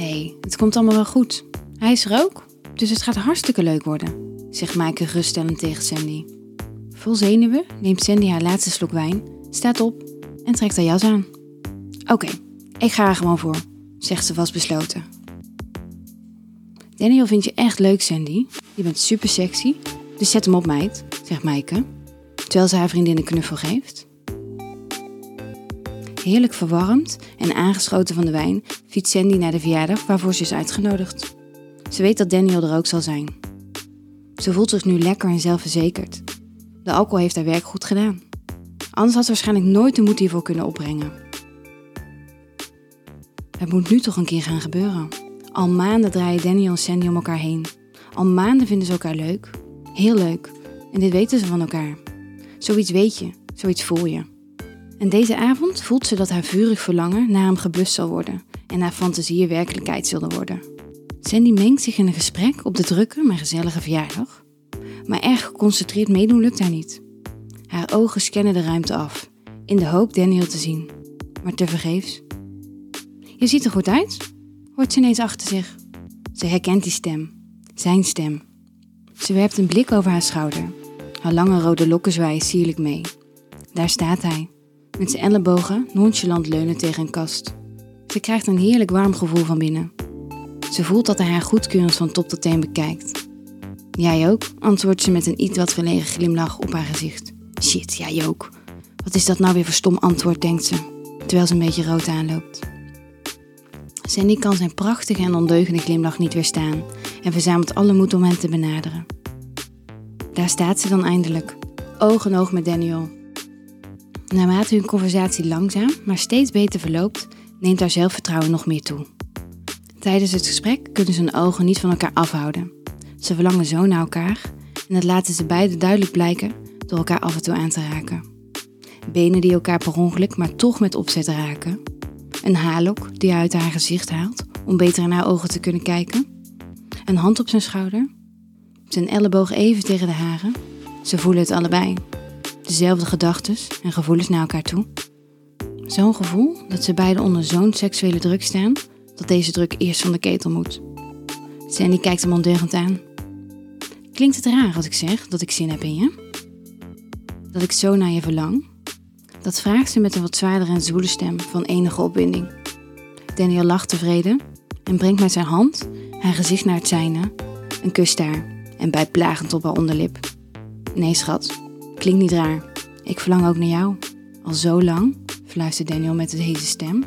hey, het komt allemaal wel goed. Hij is er ook, dus het gaat hartstikke leuk worden, zegt Maaike geruststellend tegen Sandy. Vol zenuwen neemt Sandy haar laatste slok wijn, staat op en trekt haar jas aan. Oké, ik ga er gewoon voor, zegt ze vastbesloten. Daniel vindt je echt leuk, Sandy. Je bent super sexy, dus zet hem op, meid, zegt Maaike, terwijl ze haar vriendin een knuffel geeft. Heerlijk verwarmd en aangeschoten van de wijn fietst Sandy naar de verjaardag waarvoor ze is uitgenodigd. Ze weet dat Daniel er ook zal zijn. Ze voelt zich nu lekker en zelfverzekerd. De alcohol heeft haar werk goed gedaan. Anders had ze waarschijnlijk nooit de moed hiervoor kunnen opbrengen. Het moet nu toch een keer gaan gebeuren. Al maanden draaien Daniel en Sandy om elkaar heen. Al maanden vinden ze elkaar leuk. Heel leuk. En dit weten ze van elkaar. Zoiets weet je, zoiets voel je. En deze avond voelt ze dat haar vurig verlangen naar hem geblust zal worden en haar fantasieën werkelijkheid zullen worden. Sandy mengt zich in een gesprek op de drukke, maar gezellige verjaardag. Maar erg geconcentreerd meedoen lukt haar niet. Haar ogen scannen de ruimte af, in de hoop Daniel te zien. Maar tevergeefs. Je ziet er goed uit, hoort ze ineens achter zich. Ze herkent die stem, zijn stem. Ze werpt een blik over haar schouder. Haar lange rode lokken zwaaien sierlijk mee. Daar staat hij, met zijn ellebogen nonchalant leunen tegen een kast. Ze krijgt een heerlijk warm gevoel van binnen. Ze voelt dat hij haar goedkeurend van top tot teen bekijkt. Jij ook, antwoordt ze met een iets wat verlegen glimlach op haar gezicht. Shit, jij ook. Wat is dat nou weer voor stom antwoord, denkt ze, terwijl ze een beetje rood aanloopt. Sandy kan zijn prachtige en ondeugende glimlach niet weerstaan en verzamelt alle moed om hem te benaderen. Daar staat ze dan eindelijk, oog in oog met Daniel. Naarmate hun conversatie langzaam, maar steeds beter verloopt, neemt haar zelfvertrouwen nog meer toe. Tijdens het gesprek kunnen ze hun ogen niet van elkaar afhouden. Ze verlangen zo naar elkaar en dat laten ze beiden duidelijk blijken door elkaar af en toe aan te raken. Benen die elkaar per ongeluk, maar toch met opzet raken. Een haarlok die hij uit haar gezicht haalt om beter in haar ogen te kunnen kijken. Een hand op zijn schouder. Zijn elleboog even tegen de haren. Ze voelen het allebei. Dezelfde gedachten en gevoelens naar elkaar toe. Zo'n gevoel dat ze beiden onder zo'n seksuele druk staan dat deze druk eerst van de ketel moet. Sandy kijkt hem ondeugend aan. Klinkt het raar als ik zeg dat ik zin heb in je? Dat ik zo naar je verlang? Dat vraagt ze met een wat zwaardere en zwoele stem van enige opwinding. Daniel lacht tevreden en brengt met zijn hand haar gezicht naar het zijne, een kus daar en bijt plagend op haar onderlip. Nee, schat, klinkt niet raar. Ik verlang ook naar jou. Al zo lang, fluistert Daniel met een heze stem.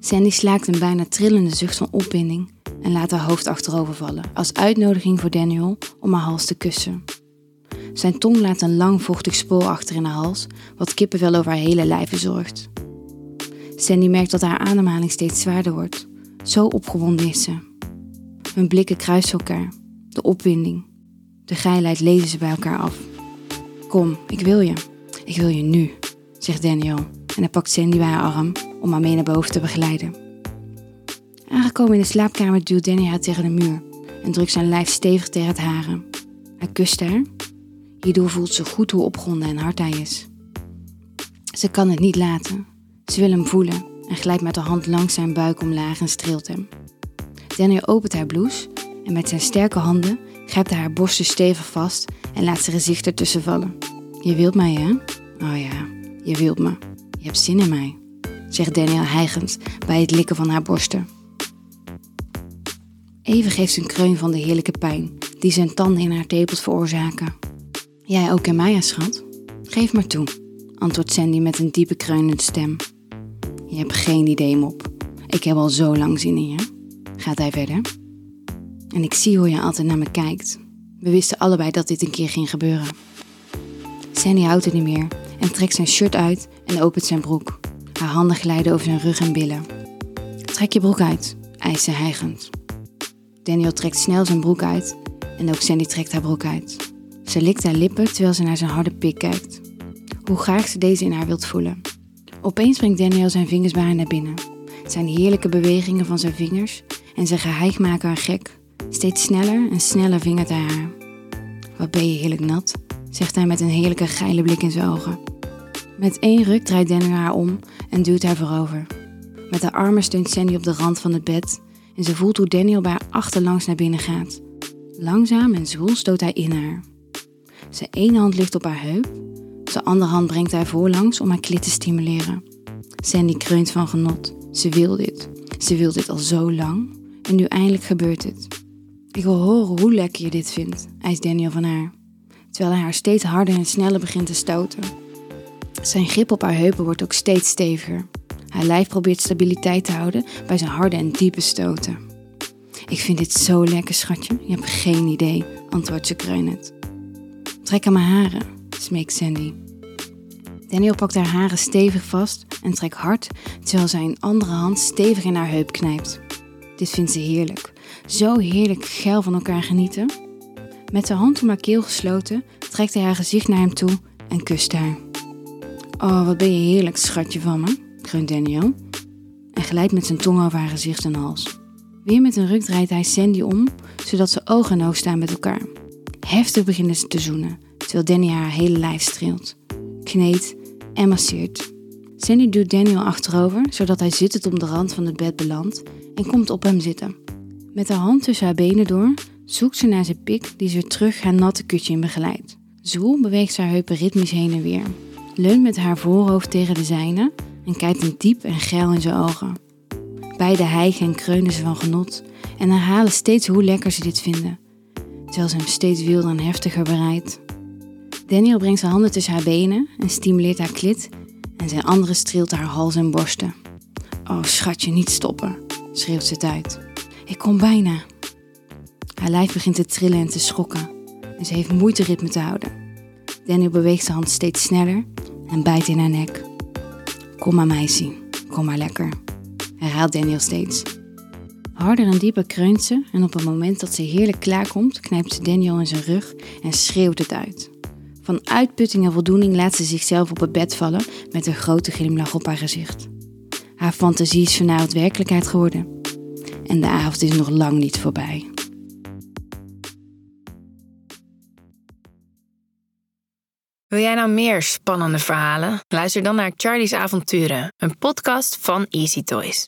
Sandy slaakt een bijna trillende zucht van opwinding en laat haar hoofd achterover vallen, als uitnodiging voor Daniel om haar hals te kussen. Zijn tong laat een lang vochtig spoor achter in haar hals, wat kippenvel over haar hele lijf bezorgt. Sandy merkt dat haar ademhaling steeds zwaarder wordt. Zo opgewonden is ze. Hun blikken kruisen elkaar. De opwinding, de geilheid lezen ze bij elkaar af. Kom, ik wil je. Ik wil je nu, zegt Daniel en hij pakt Sandy bij haar arm om haar mee naar boven te begeleiden. Aangekomen in de slaapkamer duwt Danny haar tegen de muur en drukt zijn lijf stevig tegen het haren. Hij kust haar. Hierdoor voelt ze goed hoe opgewonden en hard hij is. Ze kan het niet laten. Ze wil hem voelen en glijdt met haar hand langs zijn buik omlaag en streelt hem. Daniel opent haar blouse en met zijn sterke handen grijpt hij haar borsten stevig vast en laat zijn gezicht ertussen vallen. Je wilt mij, hè? Oh ja, je wilt me. Je hebt zin in mij zegt Daniel hijgend bij het likken van haar borsten. Even geeft ze een kreun van de heerlijke pijn die zijn tanden in haar tepels veroorzaken. Jij ook in mij, schat? Geef maar toe, antwoordt Sandy met een diepe kreunende stem. Je hebt geen idee, mop. Ik heb al zo lang zin in je. Gaat hij verder? En ik zie hoe je altijd naar me kijkt. We wisten allebei dat dit een keer ging gebeuren. Sandy houdt het niet meer en trekt zijn shirt uit en opent zijn broek. Haar handen glijden over zijn rug en billen. Trek je broek uit, eist ze hijgend. Daniel trekt snel zijn broek uit en ook Sandy trekt haar broek uit. Ze likt haar lippen terwijl ze naar zijn harde pik kijkt. Hoe graag ze deze in haar wilt voelen. Opeens brengt Daniel zijn vingers bij haar naar binnen. Zijn heerlijke bewegingen van zijn vingers en zijn geheig maken haar gek. Steeds sneller en sneller vingert hij haar. Wat ben je heerlijk nat, zegt hij met een heerlijke geile blik in zijn ogen. Met één ruk draait Daniel haar om en duwt haar voorover. Met haar armen steunt Sandy op de rand van het bed en ze voelt hoe Daniel bij haar achterlangs naar binnen gaat. Langzaam en zwoel stoot hij in haar. Zijn ene hand ligt op haar heup, zijn andere hand brengt hij voorlangs om haar klit te stimuleren. Sandy kreunt van genot. Ze wil dit. Ze wil dit al zo lang en nu eindelijk gebeurt het. Ik wil horen hoe lekker je dit vindt, eist Daniel van haar, terwijl hij haar steeds harder en sneller begint te stoten. Zijn grip op haar heupen wordt ook steeds steviger. Haar lijf probeert stabiliteit te houden bij zijn harde en diepe stoten. Ik vind dit zo lekker, schatje. Je hebt geen idee, antwoordt ze kreunend. Trek aan mijn haren, smeekt Sandy. Daniel pakt haar haren stevig vast en trekt hard, terwijl zijn andere hand stevig in haar heup knijpt. Dit vindt ze heerlijk. Zo heerlijk geil van elkaar genieten. Met zijn hand om haar keel gesloten, trekt hij haar gezicht naar hem toe en kust haar. Oh, wat ben je heerlijk, schatje van me, kreunt Daniel. En glijdt met zijn tong over haar gezicht en hals. Weer met een ruk draait hij Sandy om, zodat ze oog in oog staan met elkaar. Heftig beginnen ze te zoenen, terwijl Danny haar hele lijf streelt, kneedt en masseert. Sandy duwt Daniel achterover, zodat hij zittend om de rand van het bed belandt en komt op hem zitten. Met haar hand tussen haar benen door zoekt ze naar zijn pik die ze terug haar natte kutje in begeleidt. Zwoel beweegt haar heupen ritmisch heen en weer, leunt met haar voorhoofd tegen de zijne en kijkt hem diep en geil in zijn ogen. Beide hijgen en kreunen ze van genot en herhalen steeds hoe lekker ze dit vinden, terwijl ze hem steeds wilder en heftiger bereidt. Daniel brengt zijn handen tussen haar benen en stimuleert haar klit en zijn andere streelt haar hals en borsten. Oh schatje, niet stoppen, schreeuwt ze het uit. Ik kom bijna. Haar lijf begint te trillen en te schokken en ze heeft moeite ritme te houden. Daniel beweegt zijn hand steeds sneller en bijt in haar nek. Kom maar meisje, kom maar lekker, herhaalt Daniel steeds. Harder en dieper kreunt ze en op het moment dat ze heerlijk klaarkomt, knijpt ze Daniel in zijn rug en schreeuwt het uit. Van uitputting en voldoening laat ze zichzelf op het bed vallen met een grote glimlach op haar gezicht. Haar fantasie is vanavond werkelijkheid geworden. En de avond is nog lang niet voorbij. Wil jij nou meer spannende verhalen? Luister dan naar Charlie's Avonturen, een podcast van Easy Toys.